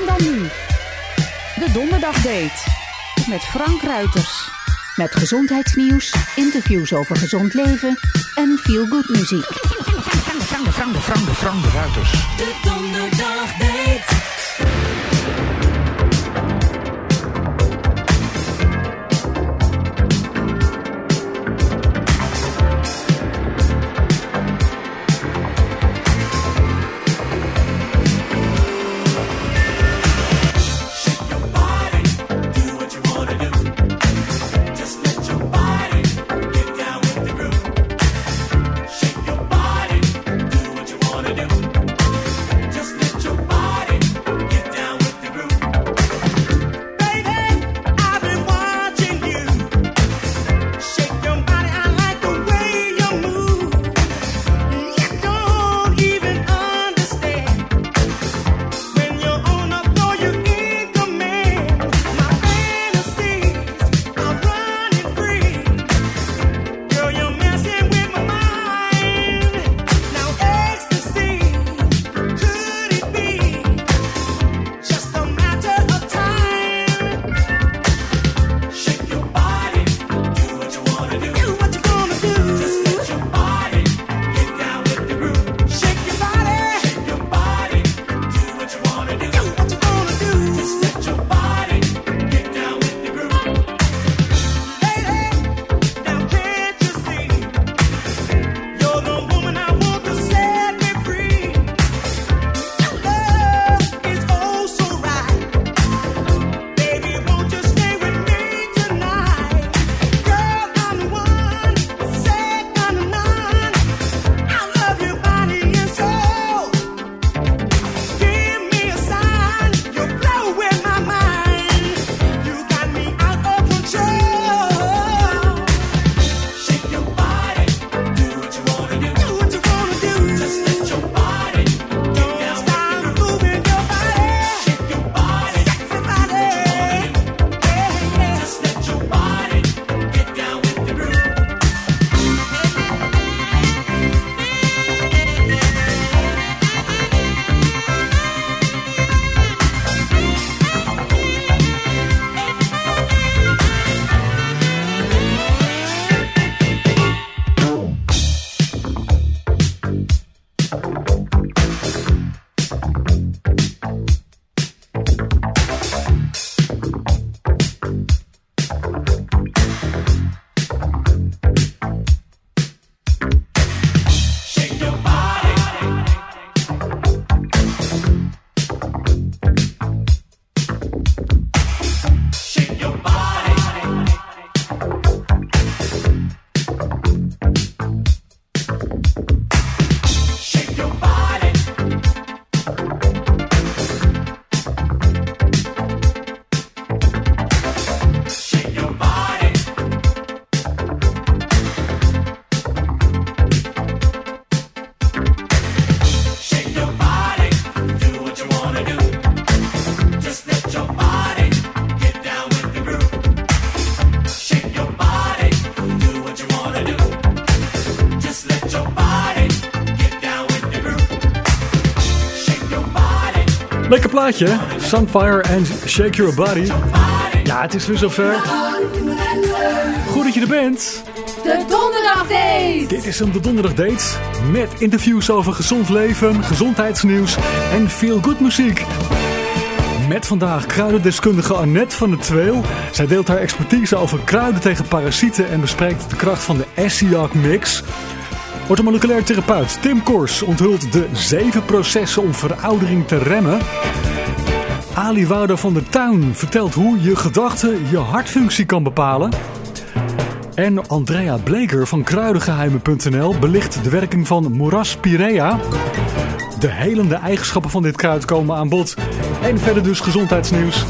En dan nu, de Donderdagdate met Frank Ruiters. Met gezondheidsnieuws, interviews over gezond leven en feel-good muziek. Frank, Frank, Frank. Plaatje. Sunfire en Shake Your Body. Ja, het is weer zover. Goed dat je er bent. De Donderdagdate. Dit is een de donderdag date met interviews over gezond leven, gezondheidsnieuws en veel good muziek. Met vandaag kruidendeskundige Annette van der Tweel. Zij deelt haar expertise over kruiden tegen parasieten en bespreekt de kracht van de Essiac mix. Ortomoleculair therapeut Tim Kors onthult de zeven processen om veroudering te remmen. Ali Wouter van der Tuin vertelt hoe je gedachten je hartfunctie kan bepalen. En Andrea Bleker van kruidengeheimen.nl belicht de werking van Moras pirea. De helende eigenschappen van dit kruid komen aan bod. En verder dus gezondheidsnieuws.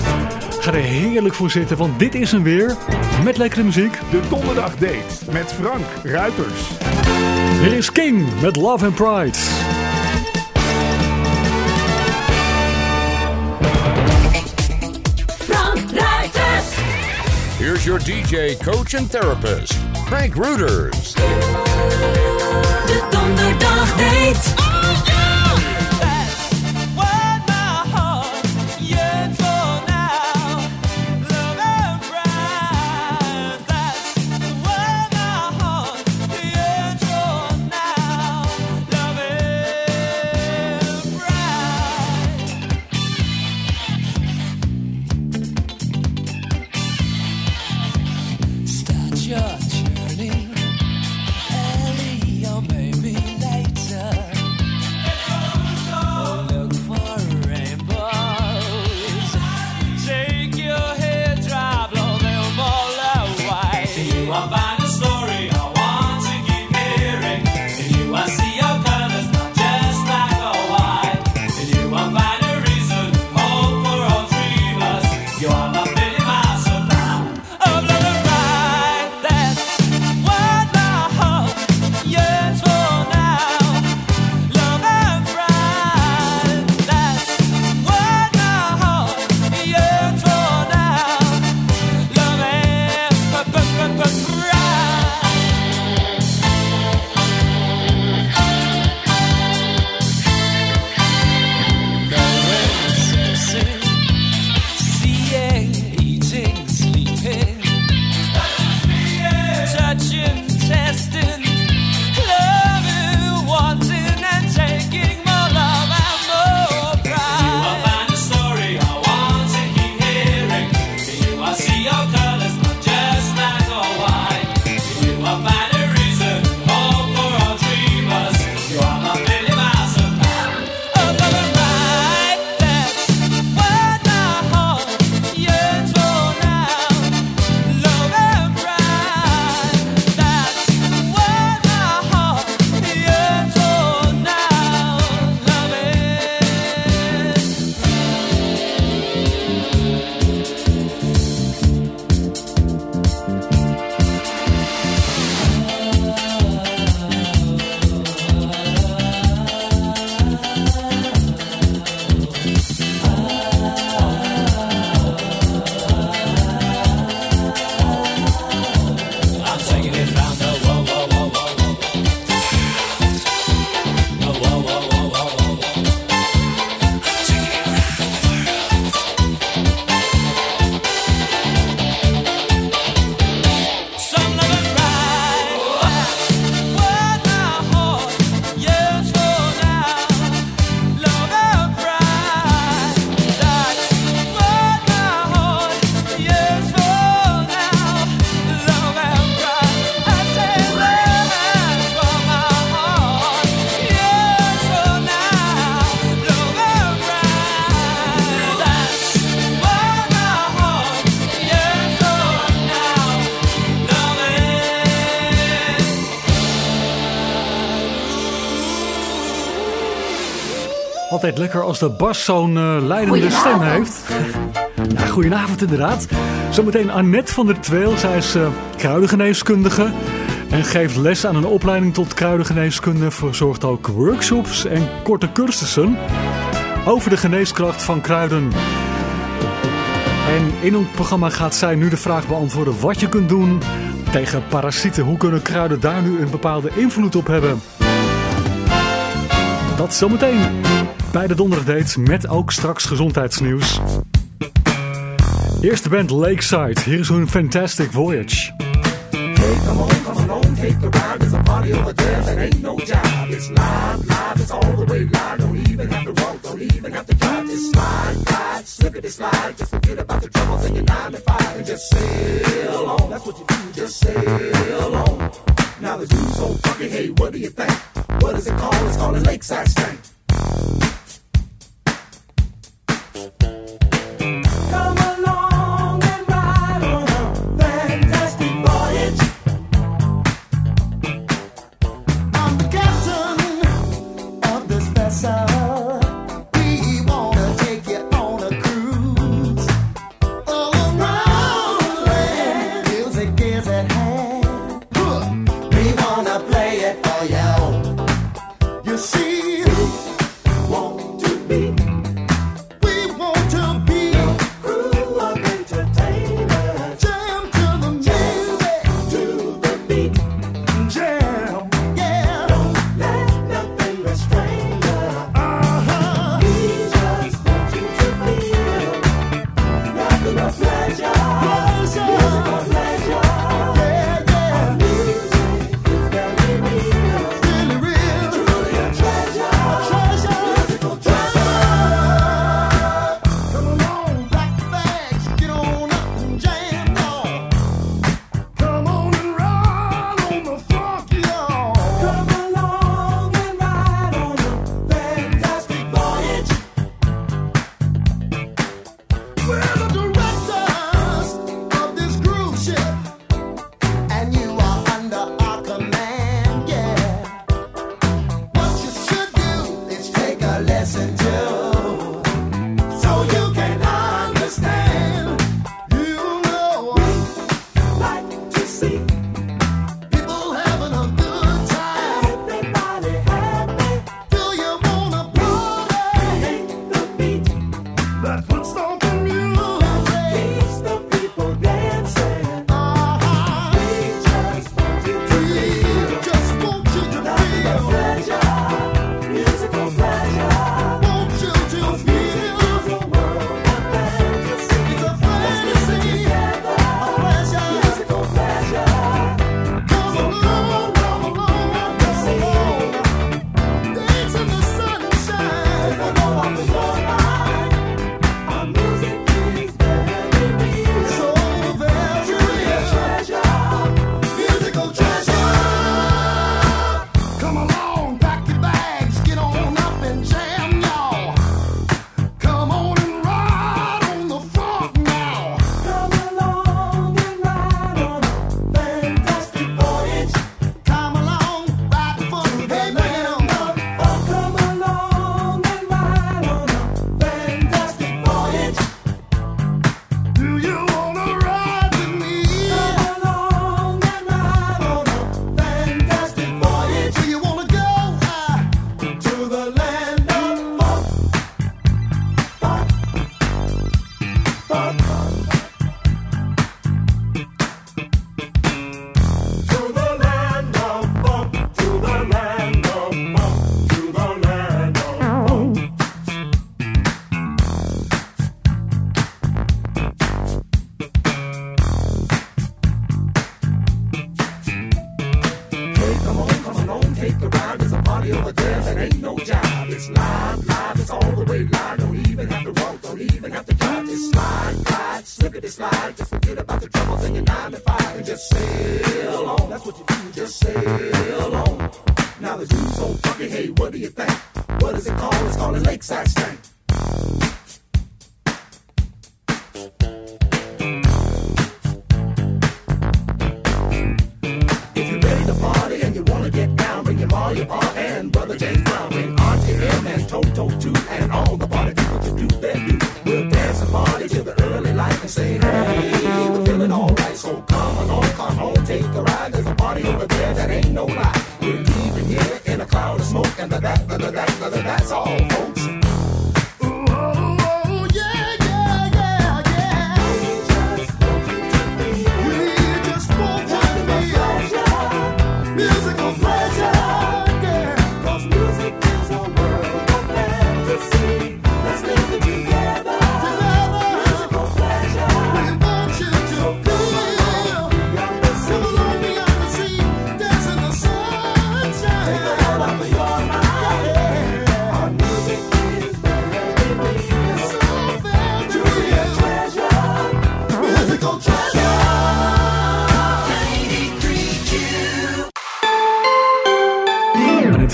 Ga er heerlijk voor zitten, want dit is hem weer. Met lekkere muziek. De Donderdag Date met Frank Ruiters. Hier is King met Love and Pride. Your DJ, coach, and therapist, Frank Rooters. De. lekker als de bas zo'n eh, leidende stem heeft. Ja, goedenavond inderdaad. Zometeen Annette van der Tweel. Zij is uh, kruidengeneeskundige en geeft les aan een opleiding tot kruidengeneeskunde. Verzorgt ook workshops en korte cursussen over de geneeskracht van kruiden. En in ons programma gaat zij nu de vraag beantwoorden wat je kunt doen tegen parasieten. Hoe kunnen kruiden daar nu een bepaalde invloed op hebben? Dat zometeen bij de donderdate met ook straks gezondheidsnieuws. Eerste band Lakeside, hier is hun Fantastic Voyage. Hey, come on, come along, take a ride. There's a party over there there ain't no job. It's live, live, it's all the way live. Don't even have to walk, don't even have to drive. Just slide, slide, it, slide. Just forget about the troubles in your nine to five and just sail on. That's what you do, just sail on. Now the dude's so fucking, hey, what do you think? What is it called? It's called a Lakeside Stank. Come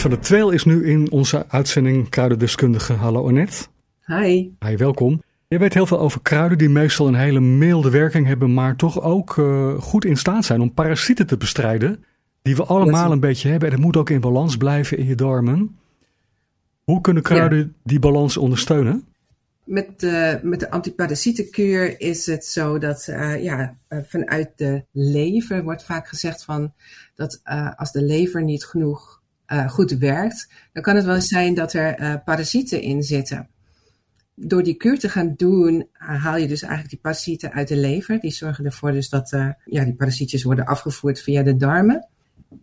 van der Tweel is nu in onze uitzending Kruidendeskundige. Hallo Annette. Hi. Hi, welkom. Je weet heel veel over kruiden die meestal een hele milde werking hebben, maar toch ook eh, goed in staat zijn om parasieten te bestrijden. Die we allemaal een beetje hebben. En dat moet ook in balans blijven in je darmen. Hoe kunnen kruiden die balans ondersteunen? Met de, met de antiparasietenkuur is het zo dat eh, ja, eh, vanuit de lever wordt vaak gezegd van dat als de lever niet genoeg eh, goed werkt, dan kan het wel zijn dat er eh, parasieten in zitten. Door die kuur te gaan doen, eh, haal je dus eigenlijk die parasieten uit de lever. Die zorgen ervoor dus dat ja, die parasietjes worden afgevoerd via de darmen.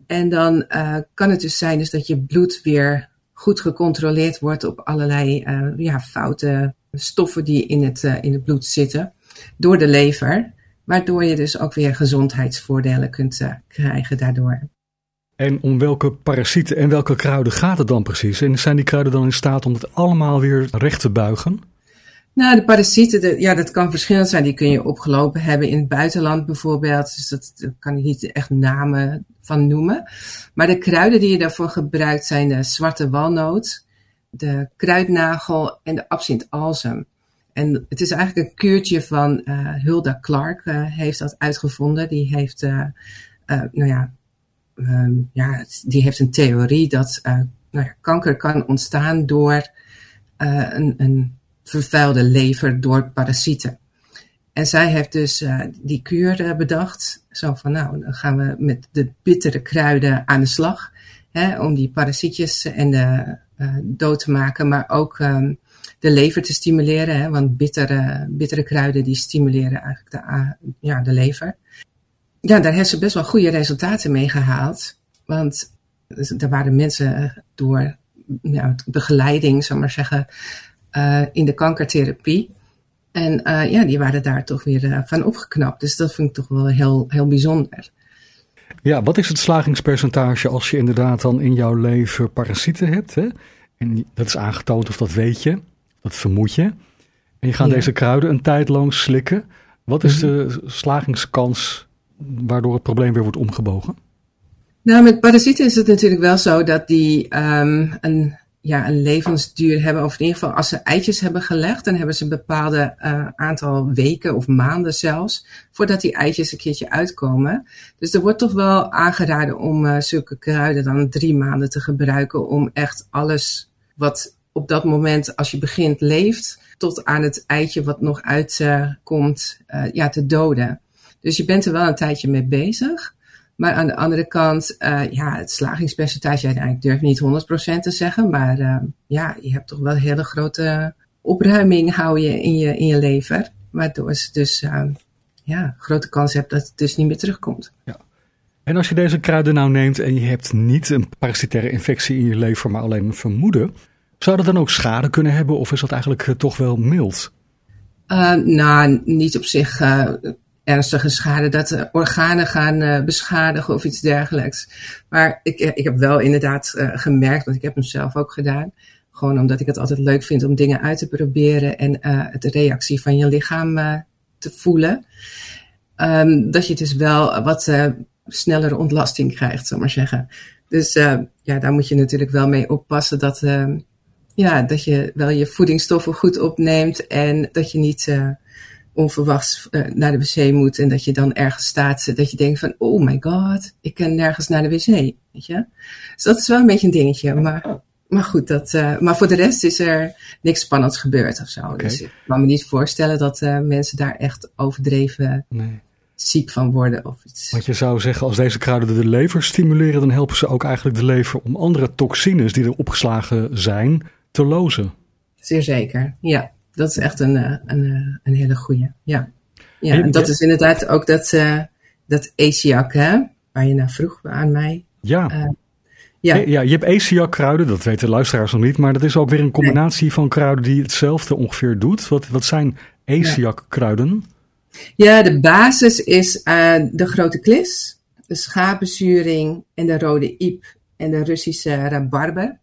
En dan kan het dus zijn dus dat je bloed weer goed gecontroleerd wordt op allerlei ja, foute stoffen die in het, in het bloed zitten door de lever. Waardoor je dus ook weer gezondheidsvoordelen kunt krijgen daardoor. En om welke parasieten en welke kruiden gaat het dan precies? En zijn die kruiden dan in staat om het allemaal weer recht te buigen? Nou, de parasieten, ja, dat kan verschillend zijn. Die kun je opgelopen hebben in het buitenland bijvoorbeeld. Dus dat, daar kan ik niet echt namen van noemen. Maar de kruiden die je daarvoor gebruikt zijn de zwarte walnoot, de kruidnagel en de absint alsem. En het is eigenlijk een kuurtje van eh, Hulda Clark eh, heeft dat uitgevonden. Die heeft, eh, nou ja, ehm, ja, die heeft een theorie dat eh, nou ja, kanker kan ontstaan door eh, een, een vervuilde lever door parasieten. En zij heeft dus eh, die kuur bedacht. Zo van, nou, dan gaan we met de bittere kruiden aan de slag. Hè, om die parasietjes en de, dood te maken, maar ook ehm, de lever te stimuleren. Hè, want bittere, bittere kruiden die stimuleren eigenlijk de, ja, de lever. Ja, daar heeft ze best wel goede resultaten mee gehaald. Want er waren mensen door ja, begeleiding, zal maar zeggen, eh, in de kankertherapie. En eh, ja, die waren daar toch weer eh, van opgeknapt. Dus dat vind ik toch wel heel, heel bijzonder. Ja, wat is het slagingspercentage als je inderdaad dan in jouw lever parasieten hebt? Hè? En dat is aangetoond of dat weet je, dat vermoed je. En je gaat Ja. deze kruiden een tijd lang slikken. Wat is de slagingskans waardoor het probleem weer wordt omgebogen? Nou, met parasieten is het natuurlijk wel zo dat die ehm, een, ja, een levensduur hebben. Of in ieder geval, als ze eitjes hebben gelegd, dan hebben ze een bepaalde eh, aantal weken of maanden zelfs. Voordat die eitjes een keertje uitkomen. Dus er wordt toch wel aangeraden om eh, zulke kruiden dan drie maanden te gebruiken. Om echt alles wat op dat moment, als je begint, leeft. Tot aan het eitje wat nog uitkomt, eh, ja, te doden. Dus je bent er wel een tijdje mee bezig. Maar aan de andere kant, eh, ja, het slagingspercentage, ja, ik durf niet 100% te zeggen, maar eh, ja, je hebt toch wel een hele grote opruiming hou je in je, in je lever. Waardoor ze dus, eh, ja, grote kans hebt dat het dus niet meer terugkomt. En als je deze kruiden nou neemt en je hebt niet een parasitaire infectie in je lever, maar alleen een vermoeden, zou dat dan ook schade kunnen hebben of is dat eigenlijk toch wel mild? Eh, nou, niet op zich ernstige schade, dat organen gaan eh, beschadigen of iets dergelijks. Maar ik, eh, ik heb wel inderdaad eh, gemerkt, want ik heb hem zelf ook gedaan. Gewoon omdat ik het altijd leuk vind om dingen uit te proberen en de reactie van je lichaam te voelen. Ehm, dat je dus wel wat snellere ontlasting krijgt, zal maar zeggen. Dus ja, daar moet je natuurlijk wel mee oppassen dat, eh, ja, dat je wel je voedingsstoffen goed opneemt en dat je niet onverwachts eh, naar de wc moet en dat je dan ergens staat dat je denkt van oh my god, ik kan nergens naar de wc, weet je. Dus dat is wel een beetje een dingetje, maar Maar goed, dat, eh, maar voor de rest is er niks spannends gebeurd of zo. Dus ik kan me niet voorstellen dat eh, mensen daar echt overdreven Nee. ziek van worden of iets. Want je zou zeggen, als deze kruiden de lever stimuleren, dan helpen ze ook eigenlijk de lever om andere toxines die er opgeslagen zijn te lozen. Zeer zeker, ja. Dat is echt een, eh, een, eh, een hele goeie, ja. Ja, en dat je- is inderdaad ook dat, eh dat ACIAC, hè, waar je naar vroeg aan mij. Ja. Eh, ja, Eh, ja, je hebt ACIAC kruiden, dat weten luisteraars nog niet, maar dat is ook weer een combinatie van kruiden die hetzelfde ongeveer doet. Wat, wat zijn ACIAC kruiden? ja, de basis is eh, de grote klis, de schapenzuring en de rode iep en de Russische rabarber.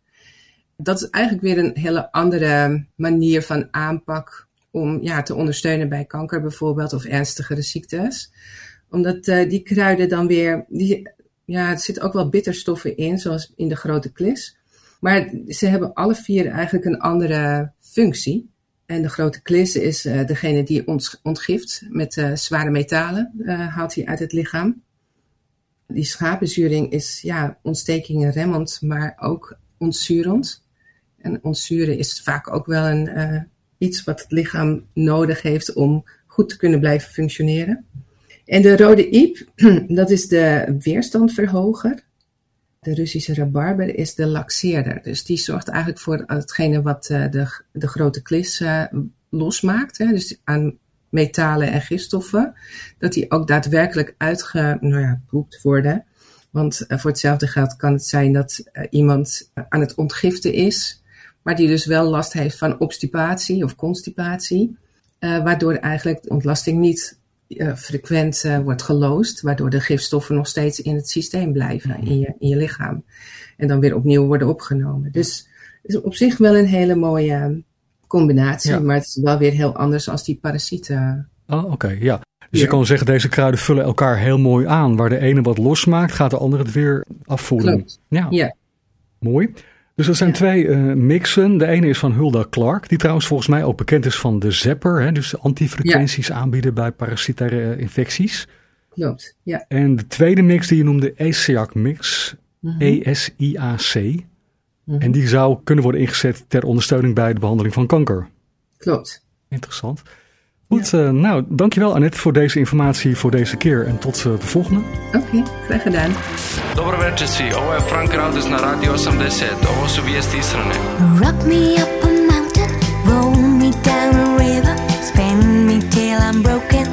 Dat is eigenlijk weer een hele andere manier van aanpak om ja, te ondersteunen bij kanker bijvoorbeeld of ernstigere ziektes. Omdat eh, die kruiden dan weer, die, ja, er zitten ook wel bitterstoffen in, zoals in de grote klis. Maar ze hebben alle vier eigenlijk een andere functie. En de grote klis is eh, degene die ons ontgift met eh, zware metalen, haalt hij uit het lichaam. Die schapenzuring is ja, ontstekingenremmend, maar ook ontzurend. En ontzuren is vaak ook wel een, eh, iets wat het lichaam nodig heeft om goed te kunnen blijven functioneren. En de rode iep, dat is de weerstandverhoger. De Russische rabarber is de laxeerder. Dus die zorgt eigenlijk voor hetgene wat eh, de, de grote klis eh, losmaakt. Hè? Dus aan metalen en gifstoffen. Dat die ook daadwerkelijk uitge, nou ja, worden. Want voor hetzelfde geld kan het zijn dat iemand aan het ontgiften is. Maar die dus wel last heeft van obstipatie of constipatie. eh, waardoor eigenlijk de ontlasting niet eh, frequent eh, wordt geloosd, waardoor de gifstoffen nog steeds in het systeem blijven, in je, in je lichaam. En dan weer opnieuw worden opgenomen. Dus het is op zich wel een hele mooie combinatie, Ja. maar het is wel weer heel anders als die parasieten. Oh, oké, ja. Dus je kan zeggen, deze kruiden vullen elkaar heel mooi aan. Waar de ene wat losmaakt, gaat de andere het weer afvoeren. Klopt. Ja, Ja, mooi. Dus er zijn Ja. twee eh, mixen. De ene is van Hulda Clark, die trouwens volgens mij ook bekend is van de Zapper. Hè, dus antifrequenties aanbieden bij parasitaire eh, infecties. klopt. Ja. En de tweede mix die je noemde, ESIAC mix, Mhm. E-S-I-A-C. Mhm. En die zou kunnen worden ingezet ter ondersteuning bij de behandeling van kanker. Klopt. Interessant. Goed, eh, nou, dankjewel Annette voor deze informatie voor deze keer. En tot eh, de volgende. Oké, graag gedaan. Dobro večer svi, ovo je Frank Raudis na Radio 80. Ovo su vijesti Ishrane. Rock me up a mountain, roll me down a river, spin me till I'm broken,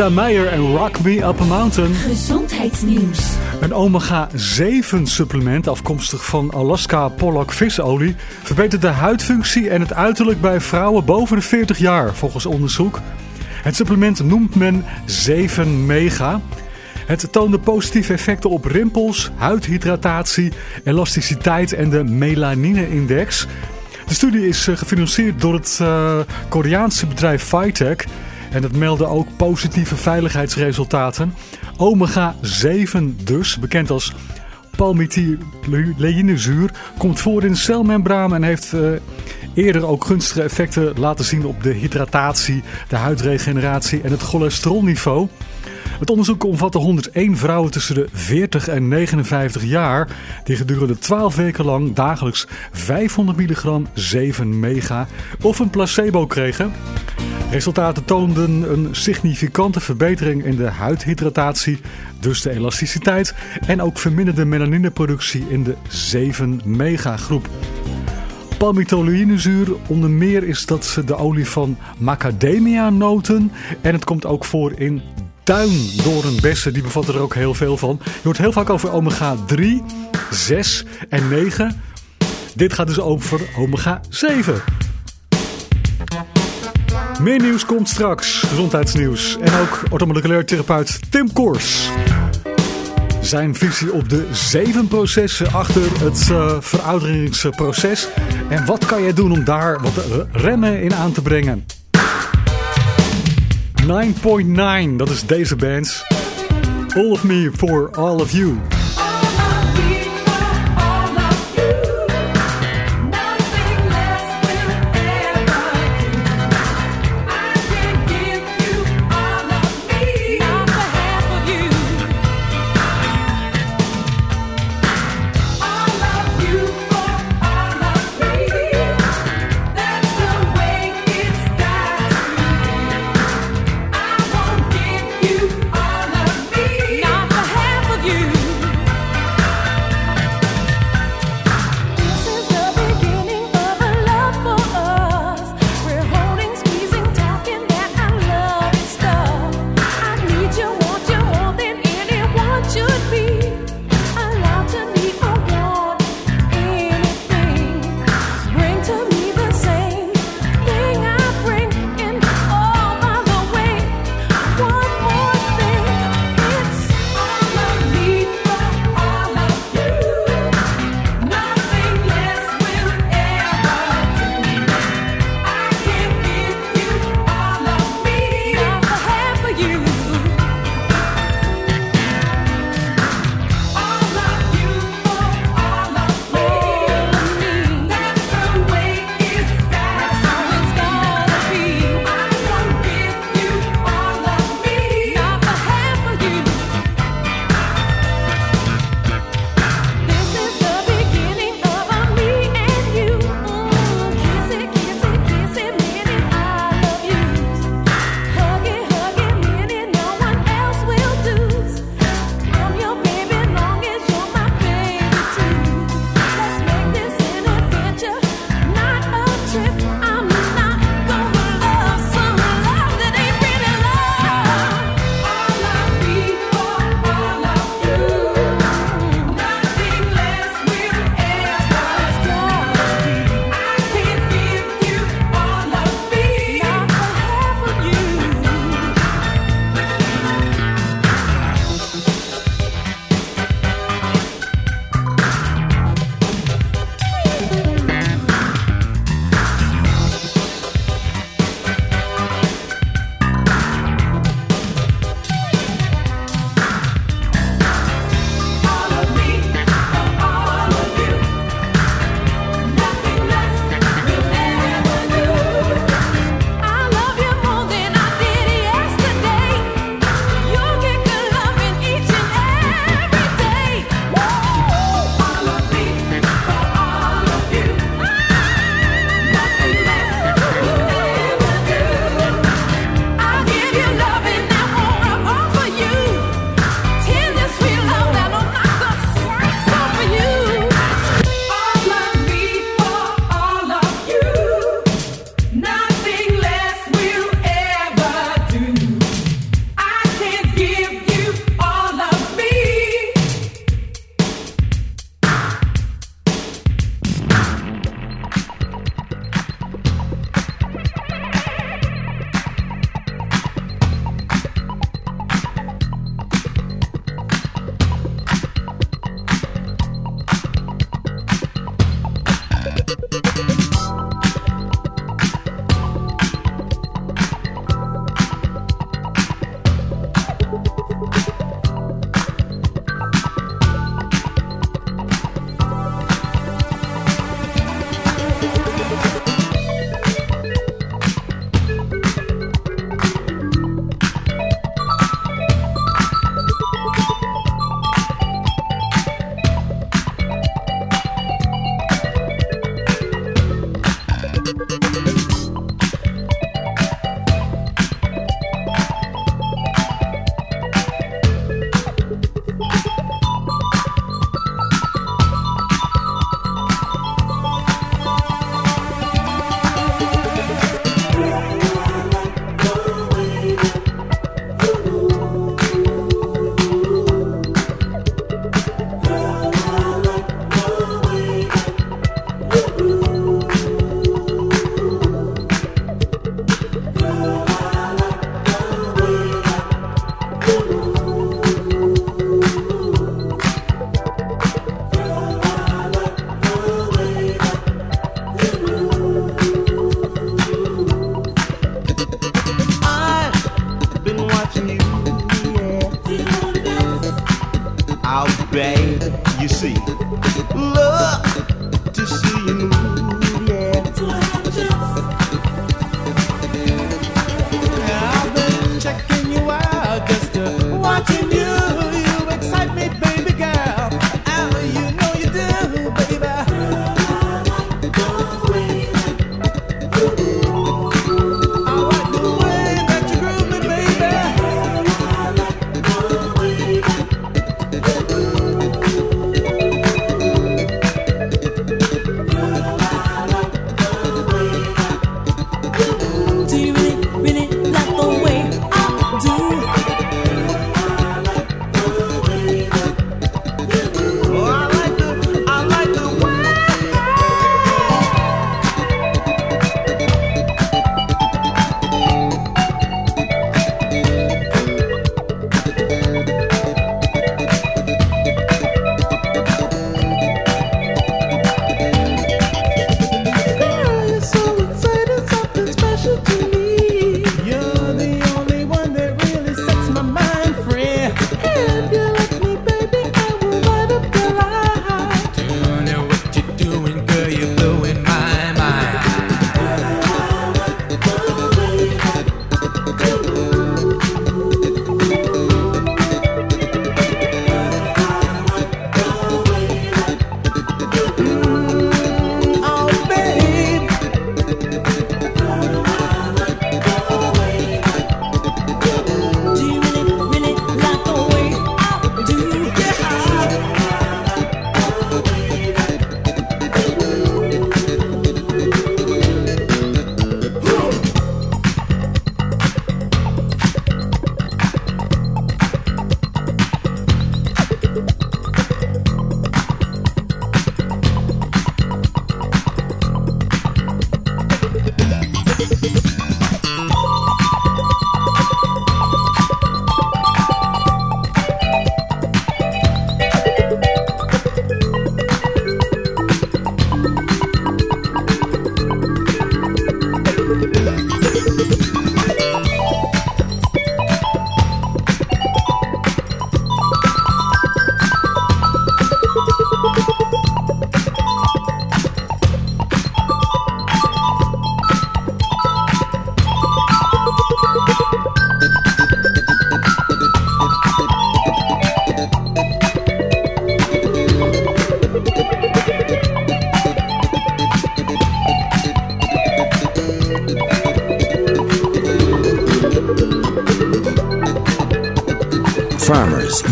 Anita Meijer en Rock Me Up a Mountain. Gezondheidsnieuws. Een omega-7 supplement afkomstig van Alaska Pollock visolie verbetert de huidfunctie en het uiterlijk bij vrouwen boven de 40 jaar, volgens onderzoek. Het supplement noemt men 7 Mega. Het toonde positieve effecten op rimpels, huidhydratatie, elasticiteit en de melanine-index. De studie is eh, gefinancierd door het eh, Koreaanse bedrijf Phytech. En het meldde ook positieve veiligheidsresultaten. Omega 7 dus, bekend als palmitoleinezuur, komt voor in celmembranen en heeft eh, eerder ook gunstige effecten laten zien op de hydratatie, de huidregeneratie en het cholesterolniveau. Het onderzoek omvatte 101 vrouwen tussen de 40 en 59 jaar die gedurende 12 weken lang dagelijks 500 milligram 7 mega of een placebo kregen. Resultaten toonden een significante verbetering in de huidhydratatie, dus de elasticiteit en ook verminderde melanineproductie in de 7 mega groep. Palmitoleinezuur, onder meer is dat de olie van macadamia noten en het komt ook voor in duindoornbessen, die bevatten er ook heel veel van. Je hoort heel vaak over omega 3, 6 en 9. Dit gaat dus over omega 7. Meer nieuws komt straks, gezondheidsnieuws. En ook orthomoleculair therapeut Tim Koors. Zijn visie op de zeven processen achter het eh, verouderingsproces. En wat kan jij doen om daar wat remmen in aan te brengen? 9.9, dat is deze band. All of me for all of you.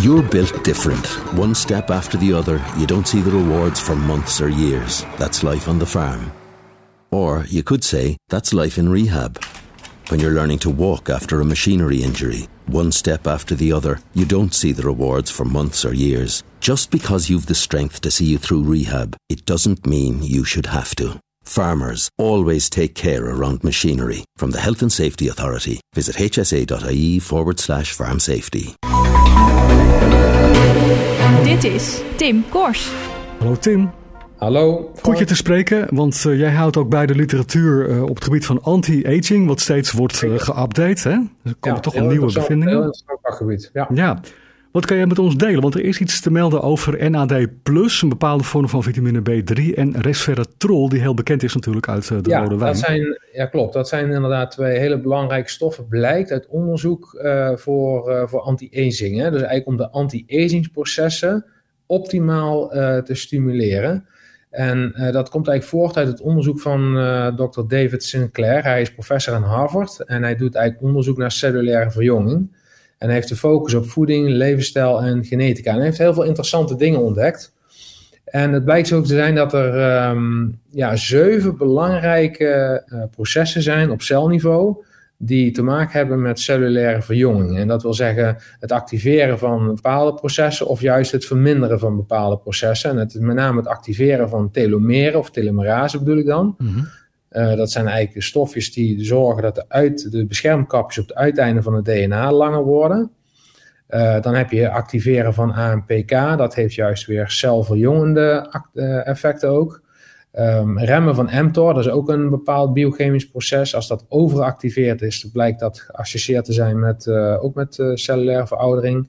You're built different. One step after the other, you don't see the rewards for months or years. That's life on the farm. Or you could say that's life in rehab. When you're learning to walk after a machinery injury, one step after the other, you don't see the rewards for months or years. Just because you've the strength to see you through rehab, it doesn't mean you should have to. Farmers always take care around machinery. From the Health and Safety Authority, visit hsa.ie forward slash farm safety. Dit is Tim Kors. Hallo Tim. Hallo. Goed je te spreken, want eh, jij houdt ook bij de literatuur eh, op het gebied van anti-aging, wat steeds wordt eh, geüpdate. Hè? Er komen toch wel nieuwe Heel bevindingen. interessant vakgebied. Ja. Ja. Wat kan jij met ons delen? Want er is iets te melden over NAD+, een bepaalde vorm van vitamine B3 en resveratrol, die heel bekend is natuurlijk uit eh, de ja, rode wijn. dat zijn, ja, klopt. Dat zijn inderdaad twee hele belangrijke stoffen. Blijkt uit onderzoek eh, voor, eh, voor anti-aging. hè. Dus eigenlijk om de anti-agingsprocessen optimaal te stimuleren. En dat komt eigenlijk voort uit het onderzoek van Dr. David Sinclair. Hij is professor aan Harvard en hij doet eigenlijk onderzoek naar cellulaire verjonging. En heeft de focus op voeding, levensstijl en genetica. En heeft heel veel interessante dingen ontdekt. En het blijkt zo te zijn dat er ehm, ja, zeven belangrijke eh, processen zijn op celniveau die te maken hebben met cellulaire verjonging. En dat wil zeggen het activeren van bepaalde processen of juist het verminderen van bepaalde processen. En het met name het activeren van telomeren of telomerase bedoel ik dan. Eh, dat zijn eigenlijk de stofjes die zorgen dat de, uit, de beschermkapjes op het uiteinde van het DNA langer worden. Eh, dan heb je activeren van AMPK, dat heeft juist weer celverjongende eh, effecten ook. Ehm, remmen van mTOR, dat is ook een bepaald biochemisch proces. Als dat overactiveerd is, dan blijkt dat geassocieerd te zijn met, eh, ook met cellulaire veroudering.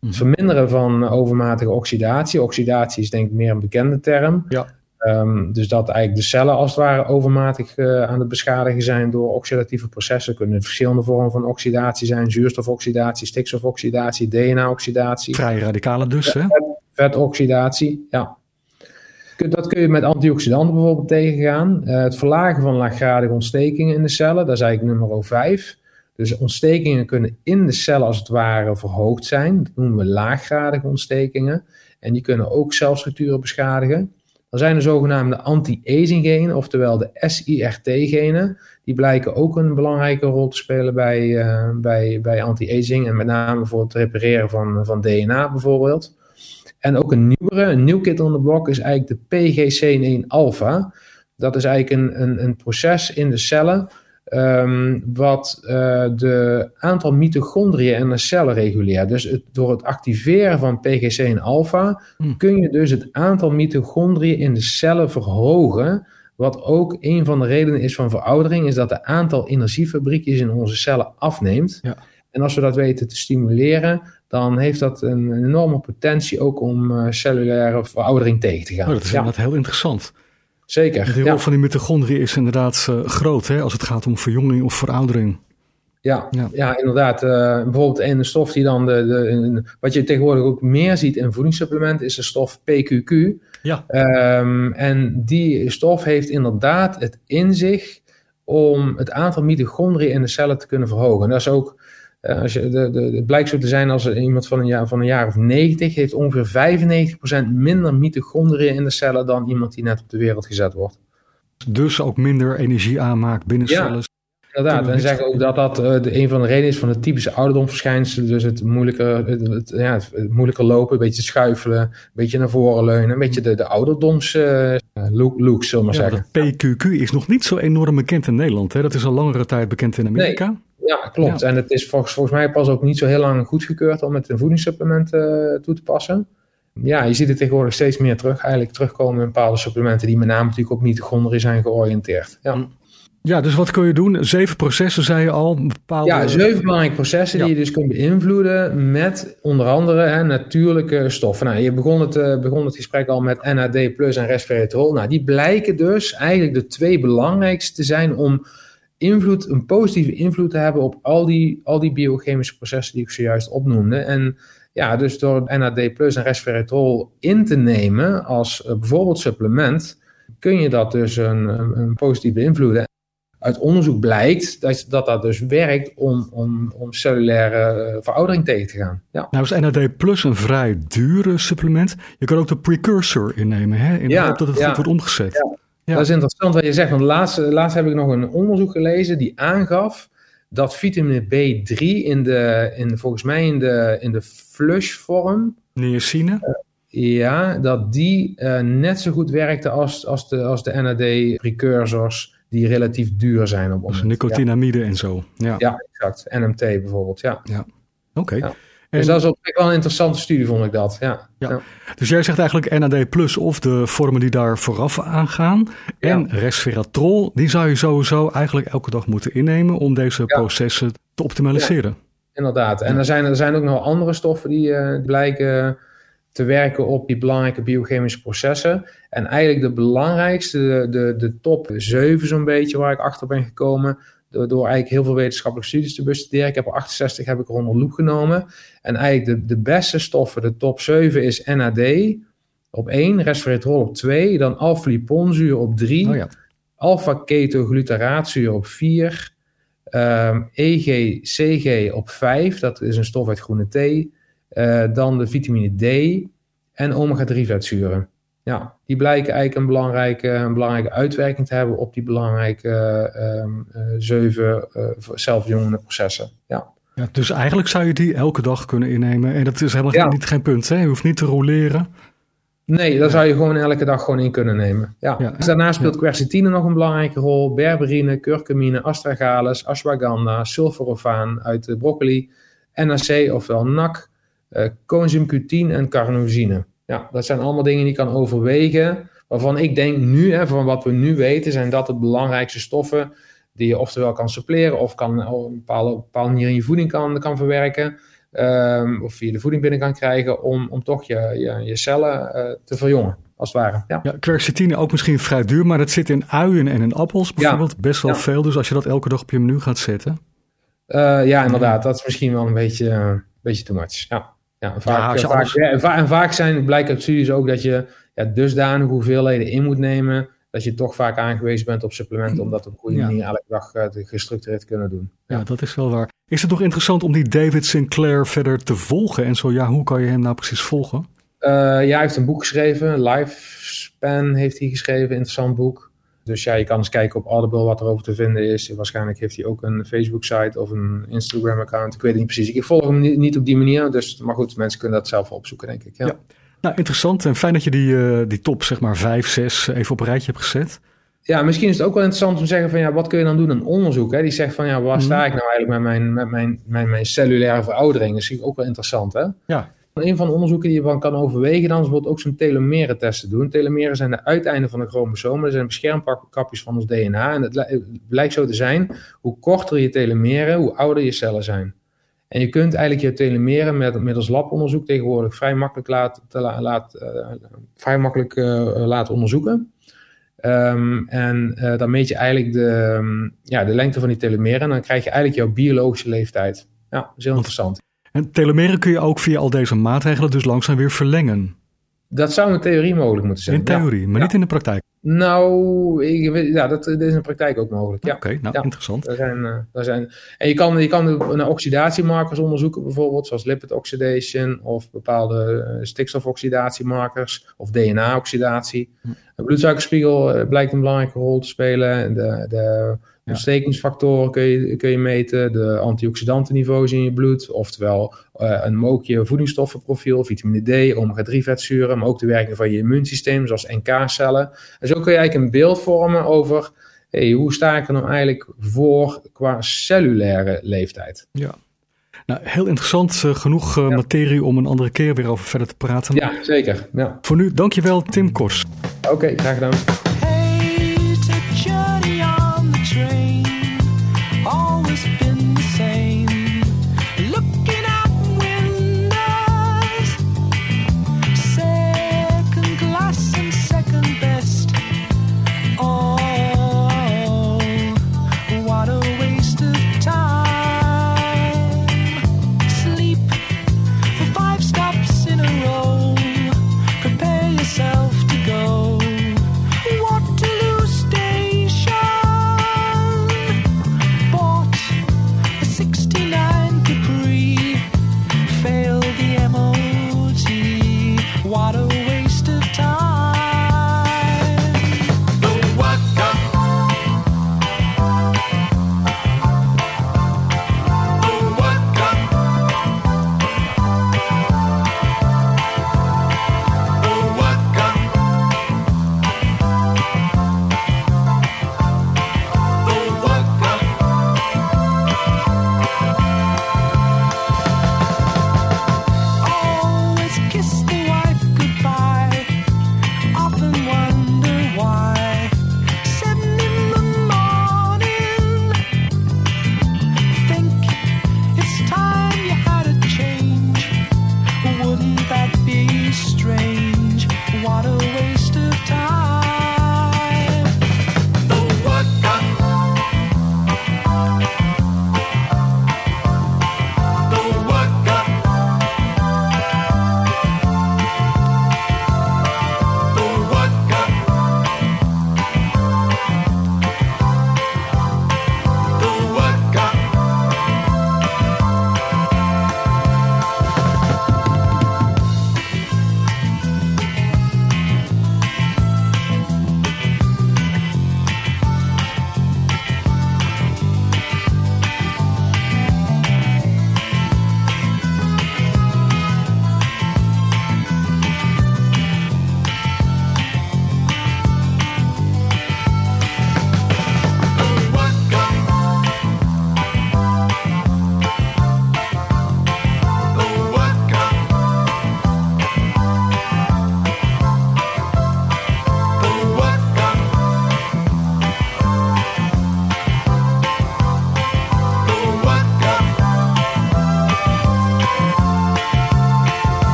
Het verminderen van overmatige oxidatie. Oxidatie is denk ik meer een bekende term. Ja. Ehm, dus dat eigenlijk de cellen als het ware overmatig eh, aan het beschadigen zijn door oxidatieve processen. Kunnen verschillende vormen van oxidatie zijn. Zuurstofoxidatie, stikstofoxidatie, DNA-oxidatie. Vrije radicalen dus, hè? Vetoxidatie, ja. Dat kun je met antioxidanten bijvoorbeeld tegengaan. Eh, het verlagen van laaggradige ontstekingen in de cellen, dat is eigenlijk nummer 5. Dus ontstekingen kunnen in de cellen als het ware verhoogd zijn. Dat noemen we laaggradige ontstekingen. En die kunnen ook celstructuren beschadigen. Dan zijn er zogenaamde anti-aging genen, oftewel de SIRT-genen. Die blijken ook een belangrijke rol te spelen bij, eh, bij, bij anti-aging. En met name voor het repareren van, van DNA bijvoorbeeld. En ook een nieuwere, een nieuw kid on the block is eigenlijk de PGC1-alpha. Dat is eigenlijk een, een, een proces in de cellen ehm, wat eh, de aantal mitochondriën in de cellen reguleert. Dus het, door het activeren van PGC1-alpha kun je dus het aantal mitochondriën in de cellen verhogen. Wat ook een van de redenen is van veroudering, is dat het aantal energiefabriekjes in onze cellen afneemt. En als we dat weten te stimuleren, dan heeft dat een enorme potentie ook om eh, cellulaire veroudering tegen te gaan. Oh, dat is Ja, inderdaad heel interessant. Zeker. De rol Ja. van die mitochondriën is inderdaad eh, groot, hè, als het gaat om verjonging of veroudering. Ja, ja. inderdaad. Eh, bijvoorbeeld een stof die dan de, de, in- wat je tegenwoordig ook meer ziet in voedingssupplementen, is de stof PQQ. Ja. Ehm, en die stof heeft inderdaad het in zich om het aantal mitochondriën in de cellen te kunnen verhogen. En dat is ook, eh, als je, de, de, het blijkt zo te zijn als er iemand van een, jaar, van een jaar of 90 heeft ongeveer 95% minder mitochondriën in de cellen dan iemand die net op de wereld gezet wordt. Dus ook minder energie aanmaakt binnen Ja. cellen. Inderdaad, en zeggen ook dat dat eh, de, een van de redenen is van de typische ouderdomsverschijnselen. Dus het moeilijker, het, het- ja, het, het moeilijker lopen, een beetje schuifelen, een beetje naar voren leunen. Een beetje de, de ouderdoms eh, look, look, zullen we maar Ja, zeggen. PQQ is nog niet zo enorm bekend in Nederland. Hè? Dat is al langere tijd bekend in Amerika. Ja, klopt. En het is volgens, volgens mij pas ook niet zo heel lang goedgekeurd om het in voedingssupplementen eh, toe te passen. Ja, je ziet het tegenwoordig steeds meer terug, eigenlijk terugkomen in bepaalde supplementen die met name natuurlijk op mitochondriën zijn georiënteerd. Ja. Ja, dus wat kun je doen? Zeven processen, zei je al. Bepaalde... Ja, zeven belangrijke processen die je dus kunt beïnvloeden met onder andere hè, natuurlijke stoffen. Nou, je begon het, eh, begon het gesprek al met NAD plus en resveratrol. Nou, die blijken dus eigenlijk de twee belangrijkste te zijn om invloed, een positieve invloed te hebben op al die, al die biochemische processen die ik zojuist opnoemde. En ja, dus door NAD plus en resveratrol in te nemen als eh, bijvoorbeeld supplement, kun je dat dus een, een, een positief beïnvloeden. uit onderzoek blijkt dat dat, dat dus werkt om, om, om cellulaire eh, veroudering tegen te gaan. Ja. Nou is NAD Plus een vrij dure supplement. Je kan ook de precursor innemen, hè? in de Ja, hoop dat het ja. goed wordt omgezet. Ja. Ja. Dat is interessant wat je zegt, want laatst, laatst heb ik nog een onderzoek gelezen die aangaf dat vitamine B3 in de, in, volgens mij in de, in de flushvorm, Niacine. ja, dat die eh, net zo goed werkte als, als de, als de NAD-precursors die relatief duur zijn op Dus ons. nicotinamide en zo. Ja, Ja, exact. NMT bijvoorbeeld, ja. oké. Ja. En- Dus dat is op zich wel een interessante studie, vond ik dat. Ja. Ja. Dus jij zegt eigenlijk NAD Plus of de vormen die daar vooraf aangaan. En resveratrol, die zou je sowieso eigenlijk elke dag moeten innemen om deze processen te optimaliseren. Inderdaad. En er zijn, er zijn ook nog andere stoffen die eh, blijken te werken op die belangrijke biochemische processen. En eigenlijk de belangrijkste, de, de, de top 7 zo'n beetje waar ik achter ben gekomen, door, door eigenlijk heel veel wetenschappelijke studies te bestuderen. Ik heb er 68 heb ik er onder loep genomen. En eigenlijk de, de beste stoffen, de top 7 is NAD op 1, resveratrol op 2, dan alpha-liponzuur op 3, Oh ja. op 4, ehm EG, CG op 5, dat is een stof uit groene thee. Eh, dan de vitamine D en omega-3 vetzuren. Ja, die blijken eigenlijk een belangrijke, een belangrijke uitwerking te hebben op die belangrijke ehm, eh, zeven eh, zelfverjongende processen. Ja. Ja, dus eigenlijk zou je die elke dag kunnen innemen. En dat is helemaal Ja. niet, geen punt. Hè? Je hoeft niet te roleren. Nee, daar zou je gewoon elke dag gewoon in kunnen nemen. Ja. Ja. Dus daarnaast speelt quercetine nog een belangrijke rol. Berberine, curcumine, astragalus, ashwagandha, sulforafaan uit de broccoli, NAC ofwel NAC, eh coenzym Q10 en carnosine. Ja, dat zijn allemaal dingen die je kan overwegen. Waarvan ik denk nu, hè, van wat we nu weten, zijn dat de belangrijkste stoffen die je oftewel kan suppleren of kan op een bepaalde, op een bepaalde manier in je voeding kan, kan verwerken. ehm, of via de voeding binnen kan krijgen om, om toch je, je, je cellen eh, te verjongen, als het ware. Ja. Ja, quercetine ook misschien vrij duur, maar dat zit in uien en in appels bijvoorbeeld best wel Ja. veel. Dus als je dat elke dag op je menu gaat zetten. Eh, ja, inderdaad. Dat is misschien wel een beetje, eh, een beetje too much. Ja. Ja, en vaak, Ja, vaak, ja, en, va- en vaak zijn, blijkt uit studies ook dat je ja, dusdanige hoeveelheden in moet nemen, dat je toch vaak aangewezen bent op supplementen, om dat op een goede manier elke dag eh, gestructureerd te kunnen doen. Ja, dat is wel waar. Is het toch interessant om die David Sinclair verder te volgen? En zo ja, hoe kan je hem nou precies volgen? Eh, ja, hij heeft een boek geschreven. Lifespan heeft hij geschreven. Interessant boek. Dus ja, je kan eens kijken op Audible wat er over te vinden is. Waarschijnlijk heeft hij ook een Facebook-site of een Instagram-account. Ik weet het niet precies. Ik volg hem niet, niet op die manier. Dus, maar goed, mensen kunnen dat zelf opzoeken, denk ik. Ja. Ja. Nou, interessant. En fijn dat je die, eh, die top, zeg maar, vijf, zes even op een rijtje hebt gezet. Ja, misschien is het ook wel interessant om te zeggen van ja, wat kun je dan doen aan onderzoek? Hè? Die zegt van ja, waar sta ik nou eigenlijk met mijn, met mijn, met mijn cellulaire veroudering? Dat is ook wel interessant hè. Ja. Een van de onderzoeken die je van kan overwegen dan is bijvoorbeeld ook zo'n telomere testen doen. Telomeren zijn de uiteinden van de chromosomen. Dat zijn beschermkapjes van ons DNA. En het li- het blijkt zo te zijn, hoe korter je telomeren, hoe ouder je cellen zijn. En je kunt eigenlijk je telomeren met, middels labonderzoek tegenwoordig vrij makkelijk, laat, te la- laat, eh, vrij makkelijk eh, laten onderzoeken. Ehm, en eh, dan meet je eigenlijk de, ehm, ja, de lengte van die telomeren. En dan krijg je eigenlijk jouw biologische leeftijd. Ja, dat is heel interessant. En telomeren kun je ook via al deze maatregelen dus langzaam weer verlengen. Dat zou in theorie mogelijk moeten zijn. In theorie, ja. maar Ja. niet in de praktijk. Nou, ik ja, dat, dat is in de praktijk ook mogelijk. Ja. Oké, nou Ja. interessant. Er zijn, eh, er zijn, en je kan, je kan naar oxidatiemarkers onderzoeken, bijvoorbeeld, zoals lipid oxidation of bepaalde eh, stikstofoxidatiemarkers of DNA-oxidatie. De bloedsuikerspiegel eh, blijkt een belangrijke rol te spelen. De, de ontstekingsfactoren kun je, kun je meten, de antioxidantenniveaus in je bloed, oftewel eh, een ook je voedingsstoffenprofiel, vitamine D, omega-3 vetzuren, maar ook de werking van je immuunsysteem, zoals NK-cellen. En zo kun je eigenlijk een beeld vormen over hey, hoe sta ik er nou eigenlijk voor qua cellulaire leeftijd. Ja. Nou, heel interessant. eh, genoeg eh, materie om een andere keer weer over verder te praten. Ja, zeker. Ja. Voor nu, dankjewel Tim Kors. Oké, graag gedaan.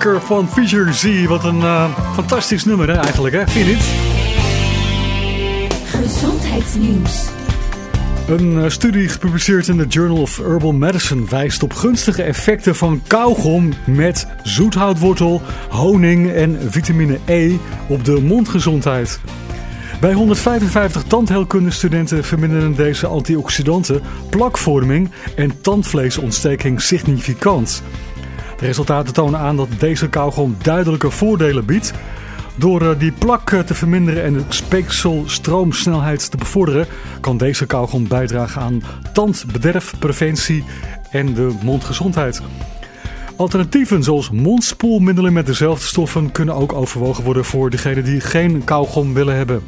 Van Fisher Z. Wat een eh, fantastisch nummer hè, eigenlijk, hè? vind je? Gezondheidsnieuws. Een eh, studie gepubliceerd in de Journal of Herbal Medicine wijst op gunstige effecten van kauwgom met zoethoutwortel, honing en vitamine E op de mondgezondheid. Bij 155 tandheelkundestudenten verminderen deze antioxidanten plakvorming en tandvleesontsteking significant. De resultaten tonen aan dat deze kauwgom duidelijke voordelen biedt. Door eh, die plak eh, te verminderen en de speekselstroomsnelheid te bevorderen, kan deze kauwgom bijdragen aan tandbederfpreventie en de mondgezondheid. Alternatieven zoals mondspoelmiddelen met dezelfde stoffen kunnen ook overwogen worden voor degenen die geen kauwgom willen hebben.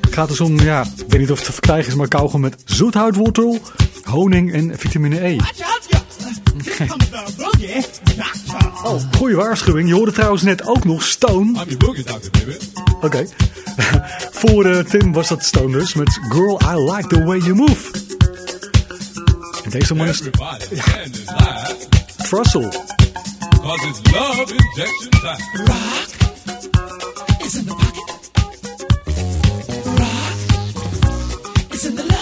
Het gaat dus om, ja, ik weet niet of het te verkrijgen is, maar kauwgom met zoethoutwortel, honing en vitamine E. Oh, goede waarschuwing. Je hoorde trouwens net ook nog Stone. Oké. Voor eh, Tim was dat Stone dus met Girl, I Like The Way You Move. En deze man is... Ja. Trussel. It's love injection time. In the in the.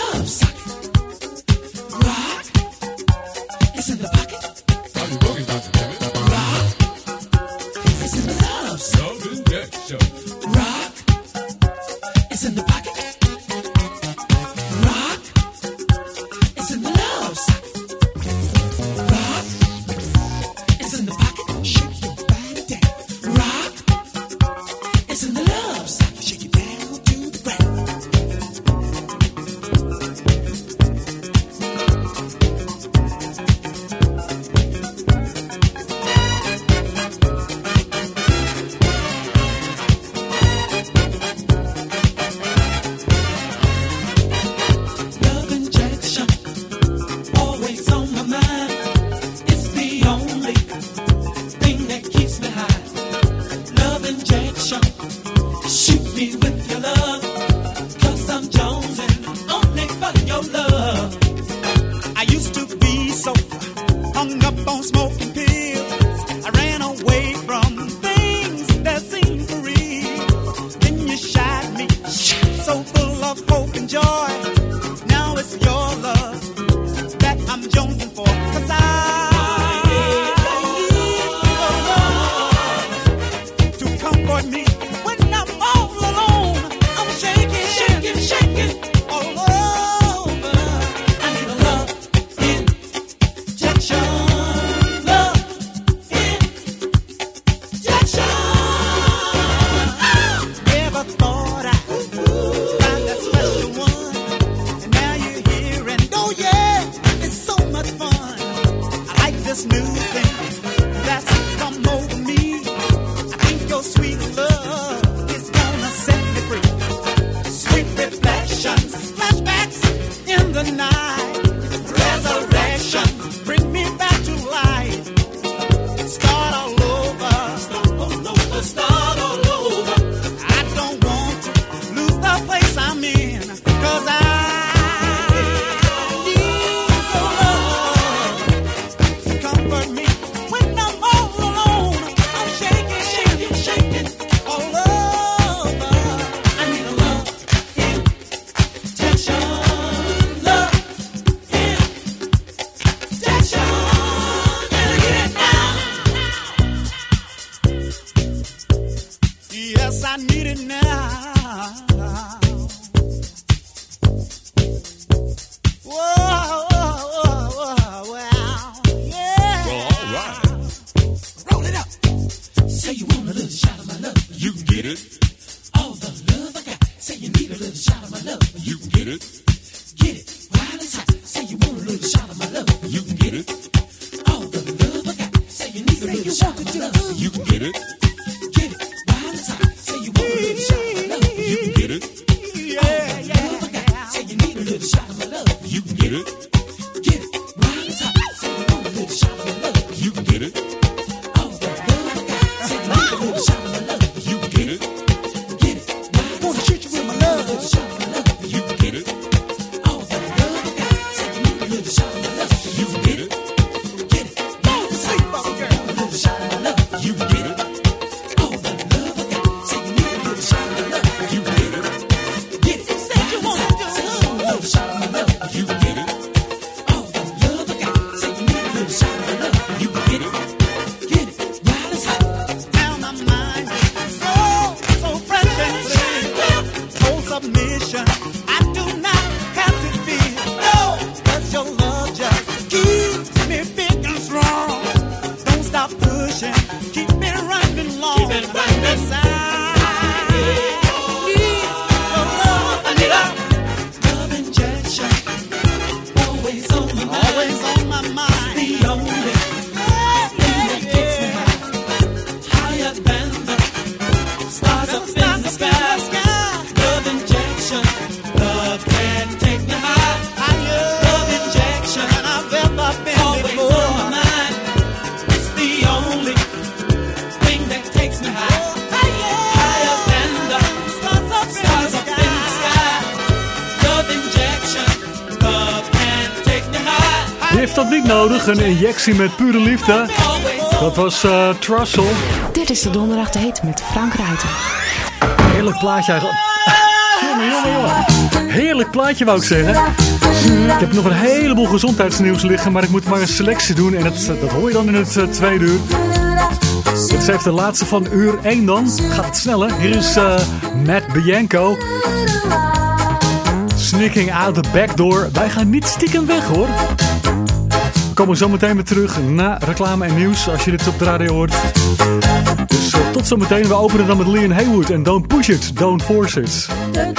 you need a little shot. You can get it. Get it. Behind the top. Say you want a little shot. Een injectie met pure liefde. Dat was eh Trussell. Dit is de donderdag date met Frank Ruiter. Heerlijk plaatje eigenlijk. Jongen, jongen, jongen. Heerlijk plaatje wou ik zeggen. Ik heb nog een heleboel gezondheidsnieuws liggen, maar ik moet maar een selectie doen. En dat, dat hoor je dan in het eh, tweede uur. Dit is even de laatste van uur 1 dan. Gaat het sneller. Hier is eh, Matt Bianco. Sneaking out the back door. Wij gaan niet stiekem weg hoor. Komen zo meteen weer terug na reclame en nieuws als je dit op de radio hoort. Dus eh, tot zometeen. We openen dan met Leon Haywood en Don't Push It, Don't Force It. De